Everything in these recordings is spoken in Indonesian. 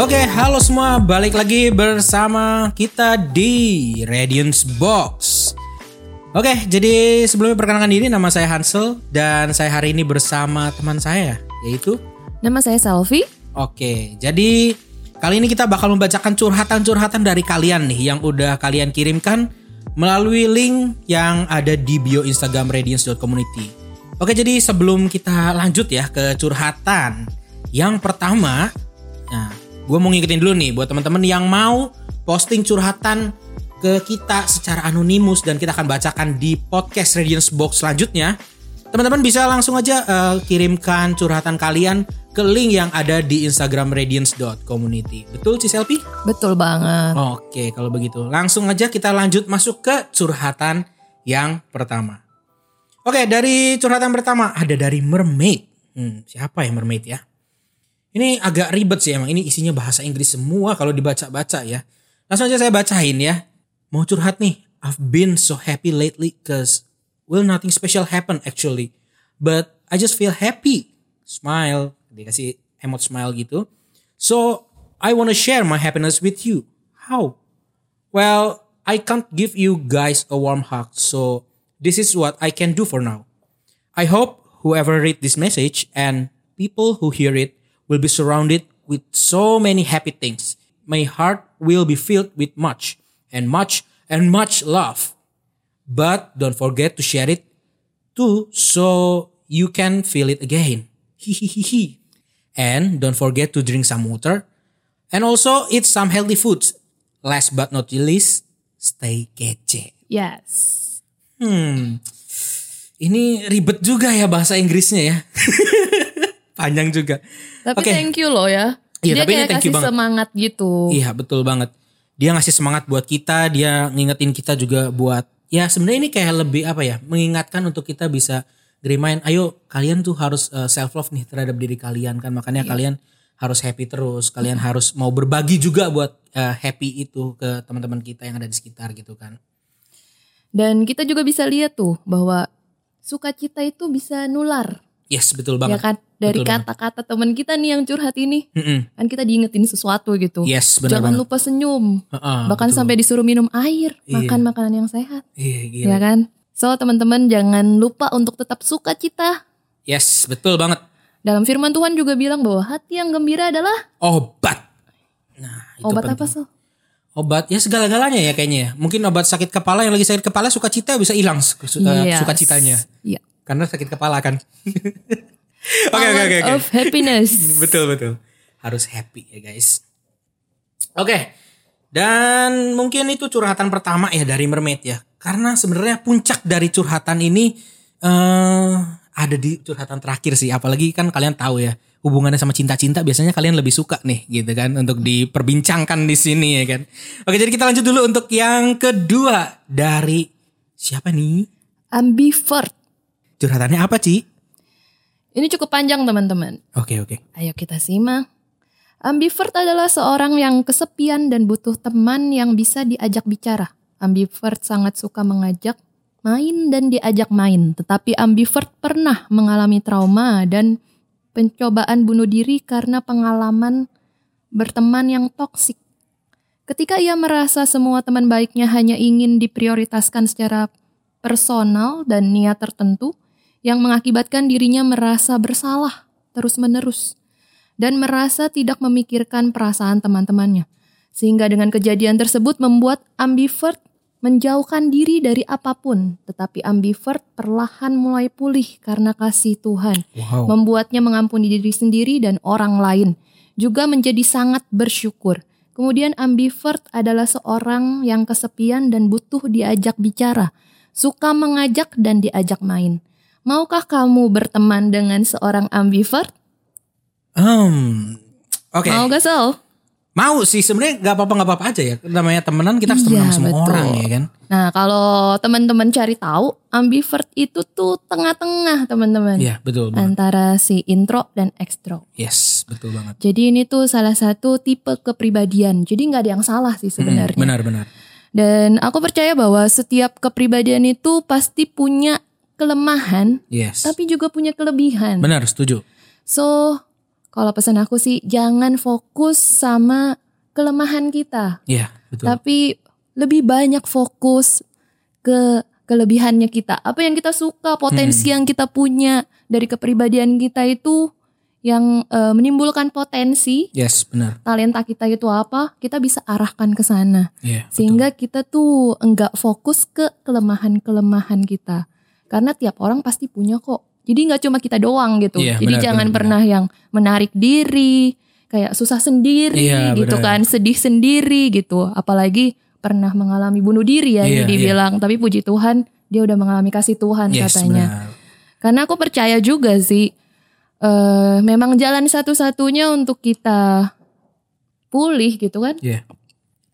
Oke, halo semua, balik lagi bersama kita di Radiance Box. Oke, jadi sebelumnya perkenalkan diri, nama saya Hansel dan saya hari ini bersama teman saya, yaitu Nama saya Selvi. Oke, jadi kali ini kita bakal membacakan curhatan-curhatan dari kalian nih yang udah kalian kirimkan melalui link yang ada di bio Instagram radiance.community. Oke, jadi sebelum kita lanjut ya ke curhatan yang pertama, nah, gue mau ngikutin dulu nih buat teman-teman yang mau posting curhatan ke kita secara anonimus dan kita akan bacakan di podcast Radiance Box selanjutnya. Teman-teman bisa langsung aja eh, kirimkan curhatan kalian ke link yang ada di Instagram radiance.community. Betul Ci Selfie? Betul banget. Oke, kalau begitu langsung aja kita lanjut masuk ke curhatan yang pertama. Oke, dari curhatan pertama ada dari Mermaid. Hmm, siapa ya Mermaid ya? Ini agak ribet sih emang. Ini isinya bahasa Inggris semua kalau dibaca-baca ya. Langsung aja saya bacain ya. Mau curhat nih. I've been so happy lately cause well nothing special happen actually. But I just feel happy. Smile. Dikasih emot smile gitu. So I wanna share my happiness with you. How? Well, I can't give you guys a warm hug. So this is what I can do for now. I hope whoever read this message and people who hear it will be surrounded with so many happy things. My heart will be filled with much and much and much love. But don't forget to share it too so you can feel it again. Hihihihi. And don't forget to drink some water and also eat some healthy foods. Last but not least, stay kece. Yes. Hmm. Ini ribet juga ya bahasa Inggrisnya ya. Panjang juga. Tapi Oke. thank you loh ya. Iya, Dia tapi kayak thank you kasih banget. semangat gitu. Iya betul banget. Dia ngasih semangat buat kita, dia ngingetin kita juga buat ya sebenarnya ini kayak lebih apa ya, mengingatkan untuk kita bisa remind, ayo kalian tuh harus self love nih terhadap diri kalian kan makanya kalian harus happy terus, kalian harus mau berbagi juga buat eh, happy itu ke teman-teman kita yang ada di sekitar gitu kan. Dan kita juga bisa lihat tuh bahwa sukacita itu bisa nular. Yes betul Ya banget. kan? Dari kata-kata teman kita nih yang curhat ini. Mm-mm. Kan kita diingetin sesuatu gitu. Yes benar Jangan banget. lupa senyum. Heeh, Bahkan betul. sampai disuruh minum air. Iya. Makan makanan yang sehat. Iya gila. Ya kan? So teman-teman jangan lupa untuk tetap sukacita. Yes betul banget. Dalam firman Tuhan juga bilang bahwa hati yang gembira adalah Obat. Nah itu obat penting. apa so? Obat ya segala-galanya ya kayaknya ya. Mungkin obat sakit kepala yang lagi sakit kepala sukacita bisa hilang su- su- Yes. sukacitanya. Iya. Karena sakit kepala kan. Oke oke oke of happiness. Betul betul. Harus happy ya guys. Oke. Dan mungkin itu curhatan pertama ya dari Mermaid ya. Karena sebenarnya puncak dari curhatan ini eh ada di curhatan terakhir sih. Apalagi kan kalian tahu ya hubungannya sama cinta-cinta biasanya kalian lebih suka nih gitu kan untuk diperbincangkan di sini ya kan. Oke jadi kita lanjut dulu untuk yang kedua dari siapa nih? Ambivert. Curhatannya apa Ci? Ini cukup panjang teman-teman. Oke oke. Ayo kita simak. Ambivert adalah seorang yang kesepian dan butuh teman yang bisa diajak bicara. Ambivert sangat suka mengajak main dan diajak main. Tetapi ambivert pernah mengalami trauma dan pencobaan bunuh diri karena pengalaman berteman yang toksik. Ketika ia merasa semua teman baiknya hanya ingin diprioritaskan secara personal dan niat tertentu, yang mengakibatkan dirinya merasa bersalah terus-menerus dan merasa tidak memikirkan perasaan teman-temannya. Sehingga dengan kejadian tersebut membuat ambivert menjauhkan diri dari apa pun, tetapi ambivert perlahan mulai pulih karena kasih Tuhan, Wow. membuatnya mengampuni diri sendiri dan orang lain, juga menjadi sangat bersyukur. Kemudian ambivert adalah seorang yang kesepian dan butuh diajak bicara, suka mengajak dan diajak main. Maukah kamu berteman dengan seorang ambivert? Hmm. Oke. Mau gak Sol? Mau sih sebenarnya nggak apa-apa nggak apa-apa aja ya. Namanya temenan kita harus temenan Iya, sama semua betul. orang ya kan. Nah kalau teman-teman cari tahu, ambivert itu tuh tengah-tengah teman-teman. Iya betul banget. Antara si intro dan ekstro. Yes betul banget. Jadi ini tuh salah satu tipe kepribadian. Jadi nggak ada yang salah sih sebenarnya. Hmm, Benar-benar. Dan aku percaya bahwa setiap kepribadian itu pasti punya kelemahan, Yes. tapi juga punya kelebihan. Benar setuju. So Kalau pesan aku sih jangan fokus sama kelemahan kita, Iya, betul. tapi lebih banyak fokus ke kelebihannya kita. Apa yang kita suka, potensi yang kita punya dari kepribadian kita itu yang eh, menimbulkan potensi yes, benar. talenta kita itu apa, kita bisa arahkan ke sana. Iya, betul. Sehingga kita tuh enggak fokus ke kelemahan-kelemahan kita. Karena tiap orang pasti punya kok. Jadi nggak cuma kita doang gitu. Iya, Jadi benar, jangan benar, pernah yang menarik diri, kayak susah sendiri Iya, gitu benar. kan, sedih sendiri gitu. Apalagi pernah mengalami bunuh diri ya Iya, dibilang. Tapi puji Tuhan dia udah mengalami kasih Tuhan yes, katanya. benar. Karena aku percaya juga sih, eh memang jalan satu-satunya untuk kita pulih gitu kan, Iya.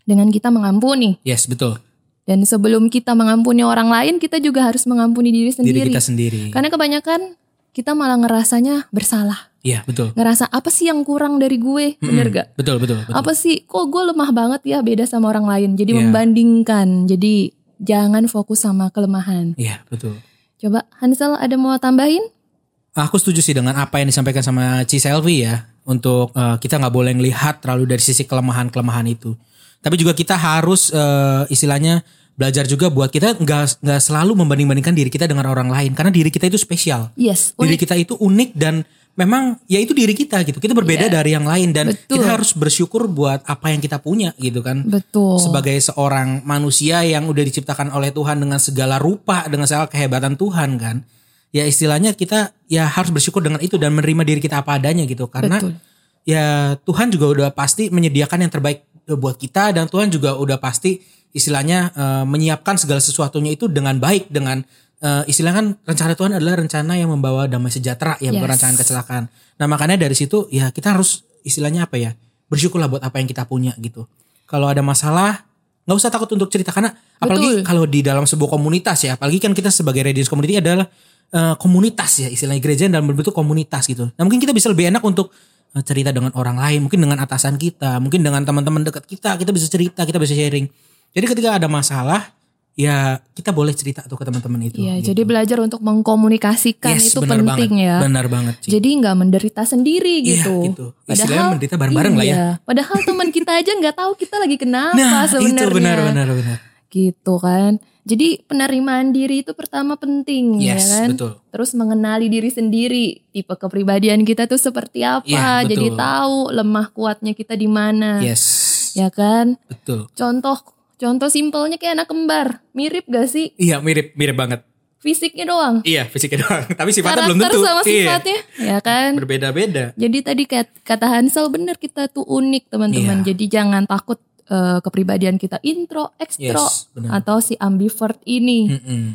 dengan kita mengampuni. Yes, betul. Dan sebelum kita mengampuni orang lain, kita juga harus mengampuni diri Diri sendiri. kita sendiri. Karena kebanyakan kita malah ngerasanya bersalah. Iya, betul. Ngerasa apa sih yang kurang dari gue, bener Mm-mm. gak? Betul, betul, betul. Apa sih, kok gue lemah banget ya beda sama orang lain. Jadi Iya. membandingkan, jadi jangan fokus sama kelemahan. Iya, betul. Coba Hansel ada mau tambahin? Aku setuju sih dengan apa yang disampaikan sama Ci Selvi ya. Untuk eh, kita nggak boleh ngelihat terlalu dari sisi kelemahan-kelemahan itu. Tapi juga kita harus eh, istilahnya belajar juga buat kita nggak nggak selalu membanding-bandingkan diri kita dengan orang lain. Karena diri kita itu spesial. Yes, Diri kita itu unik dan memang ya itu diri kita gitu. Kita berbeda Iya. dari yang lain dan Betul. kita harus bersyukur buat apa yang kita punya gitu kan. Betul. Sebagai seorang manusia yang udah diciptakan oleh Tuhan dengan segala rupa, dengan segala kehebatan Tuhan kan. Ya istilahnya kita ya harus bersyukur dengan itu dan menerima diri kita apa adanya gitu. Karena Betul. ya Tuhan juga udah pasti menyediakan yang terbaik buat kita dan Tuhan juga udah pasti istilahnya eh, menyiapkan segala sesuatunya itu dengan baik dengan eh, istilahnya kan rencana Tuhan adalah rencana yang membawa damai sejahtera ya bukan Yes. rencana kecelakaan. Nah makanya dari situ ya kita harus istilahnya apa ya bersyukurlah buat apa yang kita punya gitu. Kalau ada masalah nggak usah takut untuk cerita karena apalagi Betul. kalau di dalam sebuah komunitas ya apalagi kan kita sebagai Radiance Community adalah eh, komunitas ya istilahnya gereja dalam bentuk komunitas gitu. Nah mungkin kita bisa lebih enak untuk eh, cerita dengan orang lain, mungkin dengan atasan kita, mungkin dengan teman-teman dekat kita, kita bisa cerita, kita bisa sharing. Jadi ketika ada masalah, ya kita boleh cerita tuh ke teman-teman itu. Iya, gitu. jadi belajar untuk mengkomunikasikan Yes, itu benar penting banget, ya. Benar banget sih. Jadi nggak menderita sendiri Iya, gitu. gitu. Istilahnya menderita bareng-bareng lah ya. iya. Padahal teman kita aja nggak tahu kita lagi kenapa nah sebenarnya. itu benar benar benar. Gitu kan. Jadi penerimaan diri itu pertama penting ya Yes, kan. betul. Terus mengenali diri sendiri, tipe kepribadian kita tuh seperti apa. Iya, betul. Jadi tahu lemah kuatnya kita di mana. Yes. Ya kan? Betul. Contoh contoh simpelnya kayak anak kembar. Mirip gak sih Iya mirip mirip banget. fisiknya doang? Iya fisiknya doang. Tapi sifatnya Karakter belum tentu. sama Iya. sifatnya, ya kan? Berbeda-beda. Jadi tadi kat- kata Hansel bener kita tuh unik teman-teman. Iya. Jadi jangan takut eh, kepribadian kita intro, ekstro Yes, benar. atau si ambivert ini. Mm-mm.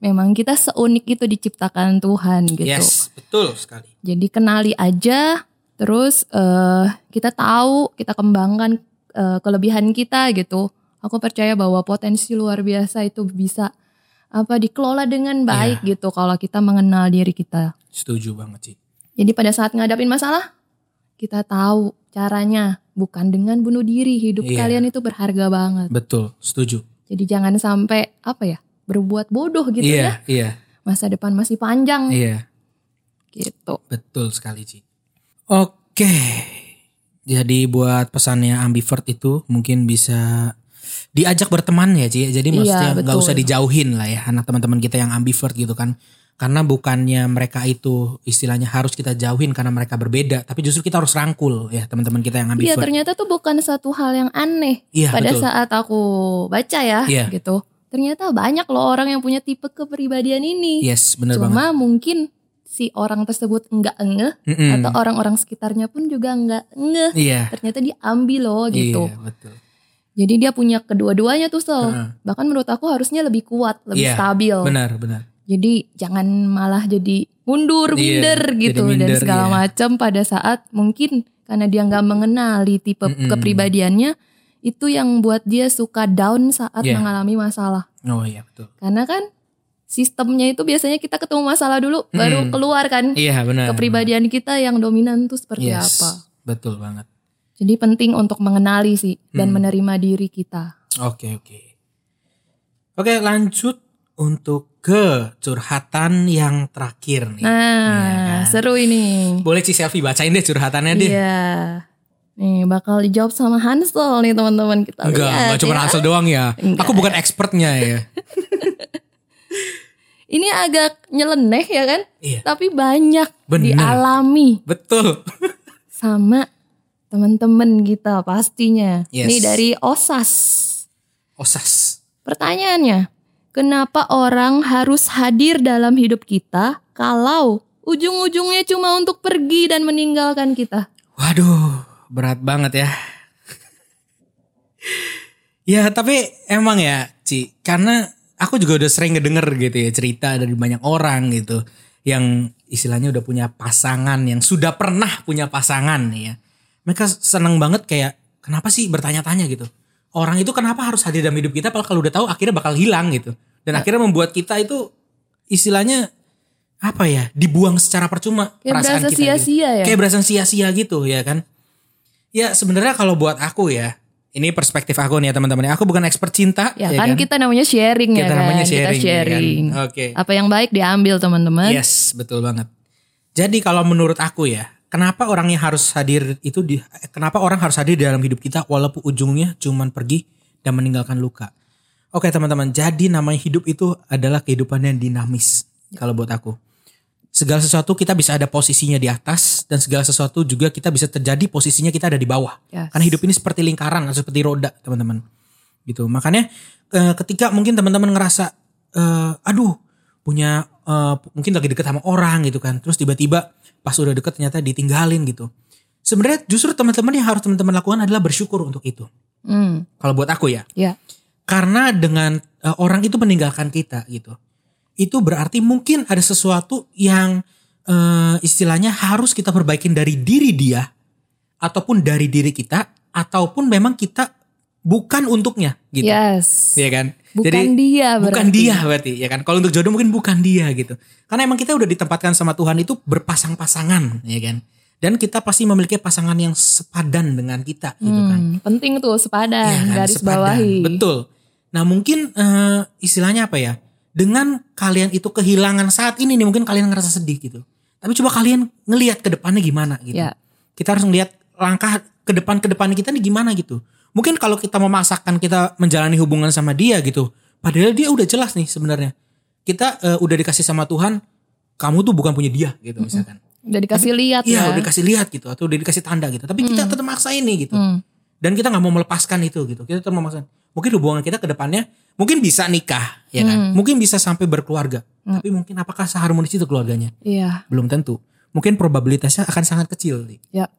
Memang kita seunik itu diciptakan Tuhan gitu. Yes, betul sekali. Jadi kenali aja, terus eh, kita tahu, kita kembangkan eh, kelebihan kita gitu. Aku percaya bahwa potensi luar biasa itu bisa apa dikelola dengan baik Iya. gitu kalau kita mengenal diri kita. Setuju banget sih. Jadi pada saat ngadapin masalah, kita tahu caranya. Bukan dengan bunuh diri. Hidup Iya. kalian itu berharga banget. Betul, setuju. Jadi jangan sampai apa ya berbuat bodoh gitu ya. iya, iya, Masa depan masih panjang iya. gitu. Betul sekali, Ci. Oke. Jadi buat pesannya ambivert itu mungkin bisa diajak berteman ya, Ci. Jadi Iya, maksudnya nggak betul. usah dijauhin lah ya anak teman-teman kita yang ambivert gitu kan. Karena bukannya mereka itu istilahnya harus kita jauhin karena mereka berbeda, tapi justru kita harus rangkul ya teman-teman kita yang Iya ambivert. ternyata tuh bukan satu hal yang aneh. Iya, Pada betul. saat aku baca ya Iya. gitu. Ternyata banyak loh orang yang punya tipe kepribadian ini. Yes, Cuma banget. mungkin si orang tersebut enggak ngeh Mm-mm. atau orang-orang sekitarnya pun juga enggak ngeh. Iya. Ternyata diambil loh gitu. Iya, betul. Jadi dia punya kedua-duanya tuh Sel. Heeh. Bahkan menurut aku harusnya lebih kuat, lebih Iya, stabil. Benar, benar. Jadi jangan malah jadi mundur, Iya, minder gitu minder, dan segala iya. macam pada saat mungkin karena dia nggak mengenali tipe Mm-mm. kepribadiannya itu yang buat dia suka down saat Iya. mengalami masalah. Oh iya, betul. Karena kan sistemnya itu biasanya kita ketemu masalah dulu baru Mm. keluar kan Iya, benar. kepribadian kita yang dominan tuh seperti Yes, apa. Betul banget. Jadi penting untuk mengenali sih dan Hmm. menerima diri kita. Oke oke. Oke lanjut untuk ke curhatan yang terakhir nih. Nah, Iya kan? seru ini. Boleh si Selfie bacain deh curhatannya deh. Iya. Nih bakal dijawab sama Hansel nih teman-teman kita Enggak, lihat. enggak cuma ya. Hansel doang ya. Enggak. Aku bukan expertnya ya. Ini agak nyeleneh ya kan? Iya. Tapi banyak Bener. dialami Betul. sama teman-teman kita pastinya. Yes. Ini dari OSAS. Osas. Pertanyaannya, kenapa orang harus hadir dalam hidup kita kalau ujung-ujungnya cuma untuk pergi dan meninggalkan kita? Waduh, berat banget ya. ya, tapi emang ya, Ci, karena aku juga udah sering ngedenger gitu ya cerita dari banyak orang gitu yang istilahnya udah punya pasangan yang sudah pernah punya pasangan ya. Mereka seneng banget kayak kenapa sih bertanya-tanya gitu. Orang itu kenapa harus hadir dalam hidup kita padahal kalau udah tahu akhirnya bakal hilang gitu. Dan akhirnya membuat kita itu istilahnya apa ya dibuang secara percuma Kayak perasaan berasa kita gitu. sia-sia ya? kayak berasa sia-sia gitu ya kan ya sebenarnya kalau buat aku ya ini perspektif aku nih ya teman-teman aku bukan expert cinta Ya, kan, kita namanya sharing ya Kita kan? namanya kita sharing, ya kan? sharing. Oke. Apa yang baik diambil teman-teman. yes betul banget jadi kalau menurut aku ya kenapa orangnya harus hadir itu di kenapa orang harus hadir di dalam hidup kita walaupun ujungnya cuman pergi dan meninggalkan luka oke teman-teman jadi namanya hidup itu adalah kehidupan yang dinamis kalau buat aku segala sesuatu kita bisa ada posisinya di atas dan segala sesuatu juga kita bisa terjadi posisinya kita ada di bawah. Yes. Karena hidup ini seperti lingkaran atau seperti roda, teman-teman. Gitu. Makanya eh, ketika mungkin teman-teman ngerasa eh, aduh, punya eh, mungkin lagi deket sama orang gitu kan. Terus tiba-tiba pas udah deket ternyata ditinggalin gitu. Sebenarnya justru teman-teman yang harus teman-teman lakukan adalah bersyukur untuk itu. Hmm, Kalau buat aku ya. ya. Karena dengan eh, orang itu meninggalkan kita gitu. Itu berarti mungkin ada sesuatu yang eh, istilahnya harus kita perbaikin dari diri dia ataupun dari diri kita ataupun memang kita bukan untuknya gitu. Yes. Iya kan? Bukan dia Bukan berarti. dia berarti ya kan. Kalau untuk jodoh mungkin bukan dia gitu. Karena emang kita udah ditempatkan sama Tuhan itu berpasang-pasangan ya kan. Dan kita pasti memiliki pasangan yang sepadan dengan kita gitu kan. Hmm, penting tuh sepadan, Iya kan, garis sepadan. bawahi. Betul. Nah mungkin eh, istilahnya apa ya? Dengan kalian itu kehilangan saat ini nih mungkin kalian ngerasa sedih gitu. Tapi coba kalian ngelihat ke depannya gimana gitu. Ya. Kita harus ngelihat langkah ke depan ke depannya kita nih gimana gitu. Mungkin kalau kita memaksakan kita menjalani hubungan sama dia gitu. Padahal dia udah jelas nih sebenarnya. Kita eh, udah dikasih sama Tuhan, kamu tuh bukan punya dia gitu misalkan. Udah dikasih lihat Iya, ya. udah dikasih lihat gitu atau udah dikasih tanda gitu. Tapi kita tetap maksa ini gitu Hmm. dan kita nggak mau melepaskan itu gitu kita tetap memaksakan mungkin hubungan kita ke depannya mungkin bisa nikah ya kan Hmm. mungkin bisa sampai berkeluarga tapi mungkin apakah seharmonis itu keluarganya Iya, belum tentu mungkin probabilitasnya akan sangat kecil nih ya.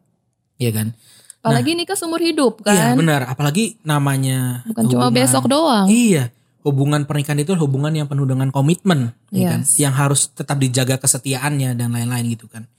ya kan Apalagi nikah seumur hidup iya kan. benar apalagi namanya Bukan cuma hubungan- besok doang. iya hubungan pernikahan itu hubungan yang penuh dengan komitmen ya kan Yes. yang harus tetap dijaga kesetiaannya dan lain-lain gitu kan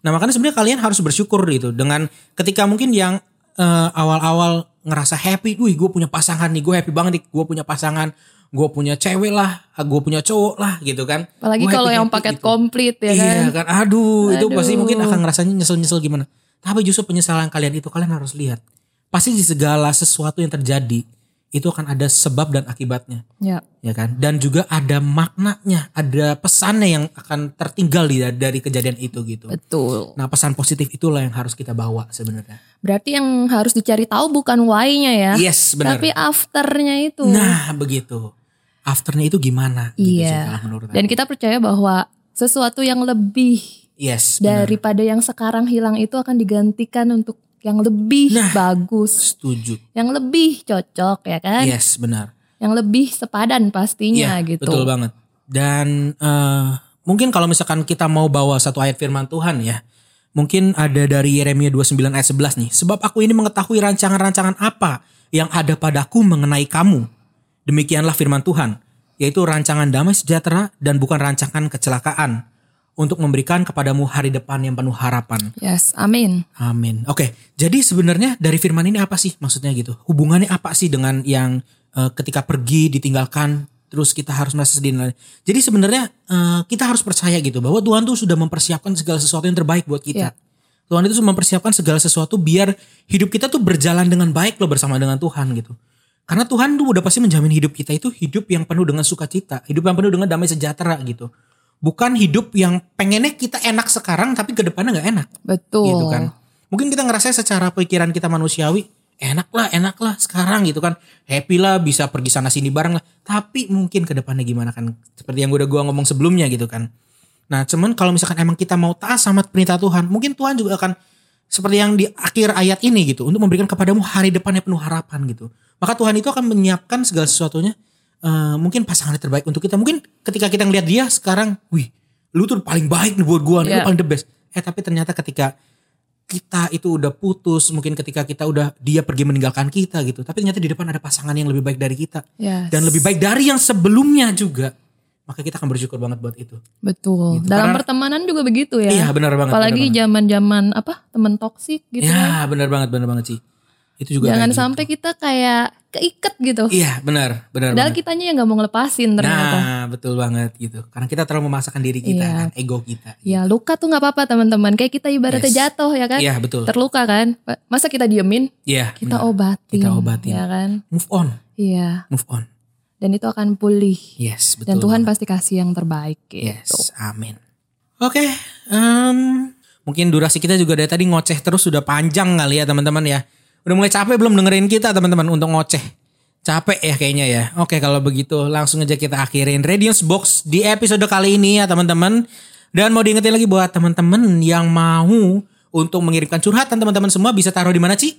nah makanya sebenarnya kalian harus bersyukur gitu dengan ketika mungkin yang eh, awal-awal ngerasa happy, wih gue punya pasangan nih, gue happy banget nih, gue punya pasangan, gue punya cewek lah, gue punya cowok lah gitu kan. Apalagi kalau yang paket gitu. komplit ya kan. Iya kan, aduh, itu pasti Aduh. mungkin akan ngerasanya nyesel-nyesel gimana. Tapi justru penyesalan kalian itu kalian harus lihat. Pasti di segala sesuatu yang terjadi itu akan ada sebab dan akibatnya, Ya. ya kan? Dan juga ada maknanya, ada pesannya yang akan tertinggal di dari kejadian itu gitu. Betul. Nah, pesan positif itulah yang harus kita bawa sebenarnya. Berarti yang harus dicari tahu bukan why-nya ya. Yes, benar. Tapi afternya itu. Nah, begitu. Afternya itu gimana? Gitu sih iya. kalau menurut Dan aku. kita percaya bahwa sesuatu yang lebih yes, benar. daripada yang sekarang hilang itu akan digantikan untuk yang lebih Nah. bagus, setuju. yang lebih cocok ya kan, Yes, benar. yang lebih sepadan pastinya Iya, gitu. betul banget. Dan eh, mungkin kalau misalkan kita mau bawa satu ayat firman Tuhan ya, mungkin ada dari Yeremia 29 ayat 11 nih. Sebab aku ini mengetahui rancangan-rancangan apa yang ada padaku mengenai kamu. Demikianlah firman Tuhan, yaitu rancangan damai sejahtera dan bukan rancangan kecelakaan untuk memberikan kepadamu hari depan yang penuh harapan. Yes, amin. Amin. Oke, jadi sebenarnya dari firman ini apa sih maksudnya gitu? Hubungannya apa sih dengan yang eh, ketika pergi ditinggalkan terus kita harus merasa sedih dan lain. Jadi sebenarnya eh, kita harus percaya gitu bahwa Tuhan tuh sudah mempersiapkan segala sesuatu yang terbaik buat kita. Iya. Tuhan itu sudah mempersiapkan segala sesuatu biar hidup kita tuh berjalan dengan baik loh bersama dengan Tuhan gitu. Karena Tuhan tuh udah pasti menjamin hidup kita itu hidup yang penuh dengan sukacita, hidup yang penuh dengan damai sejahtera gitu. Bukan hidup yang pengennya kita enak sekarang tapi ke depannya nggak enak Betul. gitu kan. Mungkin kita ngerasa secara pikiran kita manusiawi enak lah, enak lah sekarang gitu kan. Happy lah bisa pergi sana sini bareng lah. Tapi mungkin ke depannya gimana kan. Seperti yang udah gua ngomong sebelumnya gitu kan. Nah cuman kalau misalkan emang kita mau taat sama perintah Tuhan. Mungkin Tuhan juga akan seperti yang di akhir ayat ini gitu. Untuk memberikan kepadamu hari depan yang penuh harapan gitu. Maka Tuhan itu akan menyiapkan segala sesuatunya. Eh, mungkin pasangan terbaik untuk kita. Mungkin ketika kita ngeliat dia sekarang. Wih lu tuh paling baik nih buat gua. Lu Iya. paling the best. Eh tapi ternyata ketika kita itu udah putus. Mungkin ketika kita udah dia pergi meninggalkan kita gitu. Tapi ternyata di depan ada pasangan yang lebih baik dari kita. Yes. Dan lebih baik dari yang sebelumnya juga. Maka kita akan bersyukur banget buat itu. Betul. Gitu. Dalam Karena- pertemanan juga begitu ya. Iya benar banget. Apalagi zaman-zaman apa temen toksik gitu banget. kan. Ya benar banget benar banget sih. Itu juga Jangan kayak gitu. sampai kita kayak keiket gitu. Iya benar benar Padahal banget. kitanya yang nggak mau ngelepasin ternyata. Nah betul banget gitu. Karena kita terlalu memaksakan diri kita Iya. kan, ego kita. Ya luka tuh nggak apa-apa teman-teman. Kayak kita ibaratnya Yes. jatuh ya kan. Iya betul. Terluka kan. Masa kita diemin? Iya. Kita benar. obatin. Kita obatin. Ya kan. Move on, Iya. move on. Dan itu akan pulih. Yes betul. Dan Tuhan banget. pasti kasih yang terbaik gitu. Yes, amin. Oke, em, mungkin durasi kita juga dari tadi ngoceh terus sudah panjang kali ya teman-teman ya. Udah mulai capek belum dengerin kita teman-teman untuk ngoceh? Capek ya kayaknya ya. Oke kalau begitu langsung aja kita akhirin Radiance Box di episode kali ini ya teman-teman. Dan mau diingetin lagi buat teman-teman yang mau untuk mengirimkan curhatan teman-teman semua bisa taruh di mana Ci?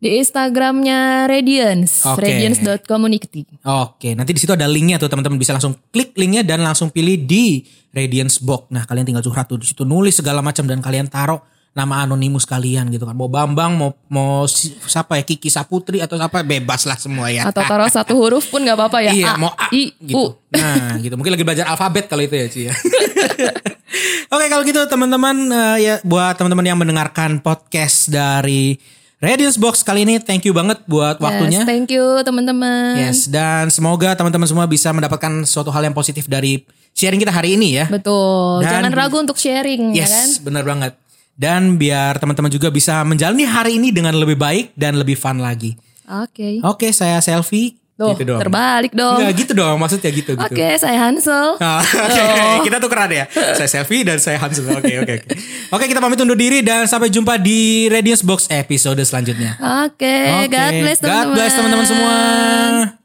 Di Instagramnya Radiance, Oke. radiance.community. Oke, nanti di situ ada linknya tuh teman-teman bisa langsung klik linknya dan langsung pilih di Radiance Box. Nah kalian tinggal curhat tuh di situ nulis segala macam dan kalian taruh nama anonimus kalian gitu kan. Mau Bambang, mau mau si- siapa ya Kiki Saputri atau apa bebas lah semua ya. Atau taruh satu huruf pun nggak apa-apa ya. Iya, A, mau A I, gitu. U. Nah, gitu. Mungkin lagi belajar alfabet kalau itu ya, Ci ya. Oke, kalau gitu teman-teman eh, ya buat teman-teman yang mendengarkan podcast dari Radiance Box kali ini thank you banget buat waktunya. Yes, thank you teman-teman. Yes, dan semoga teman-teman semua bisa mendapatkan suatu hal yang positif dari sharing kita hari ini ya. Betul. Dan- Jangan ragu untuk sharing ya kan. Yes, benar banget. Dan biar teman-teman juga bisa menjalani hari ini dengan lebih baik dan lebih fun lagi. Oke. Oke, saya Selfie. Tuh, gitu dong. terbalik dong. Enggak gitu dong, maksudnya gitu gitu. Oke, saya Hansel. Ah, Oke, kita tukeran ya. Saya Selfie dan saya Hansel. Oke, oke, oke. Oke, kita pamit undur diri dan sampai jumpa di Radiance Box episode selanjutnya. Oke, Oke, God bless teman-teman. God bless teman-teman semua.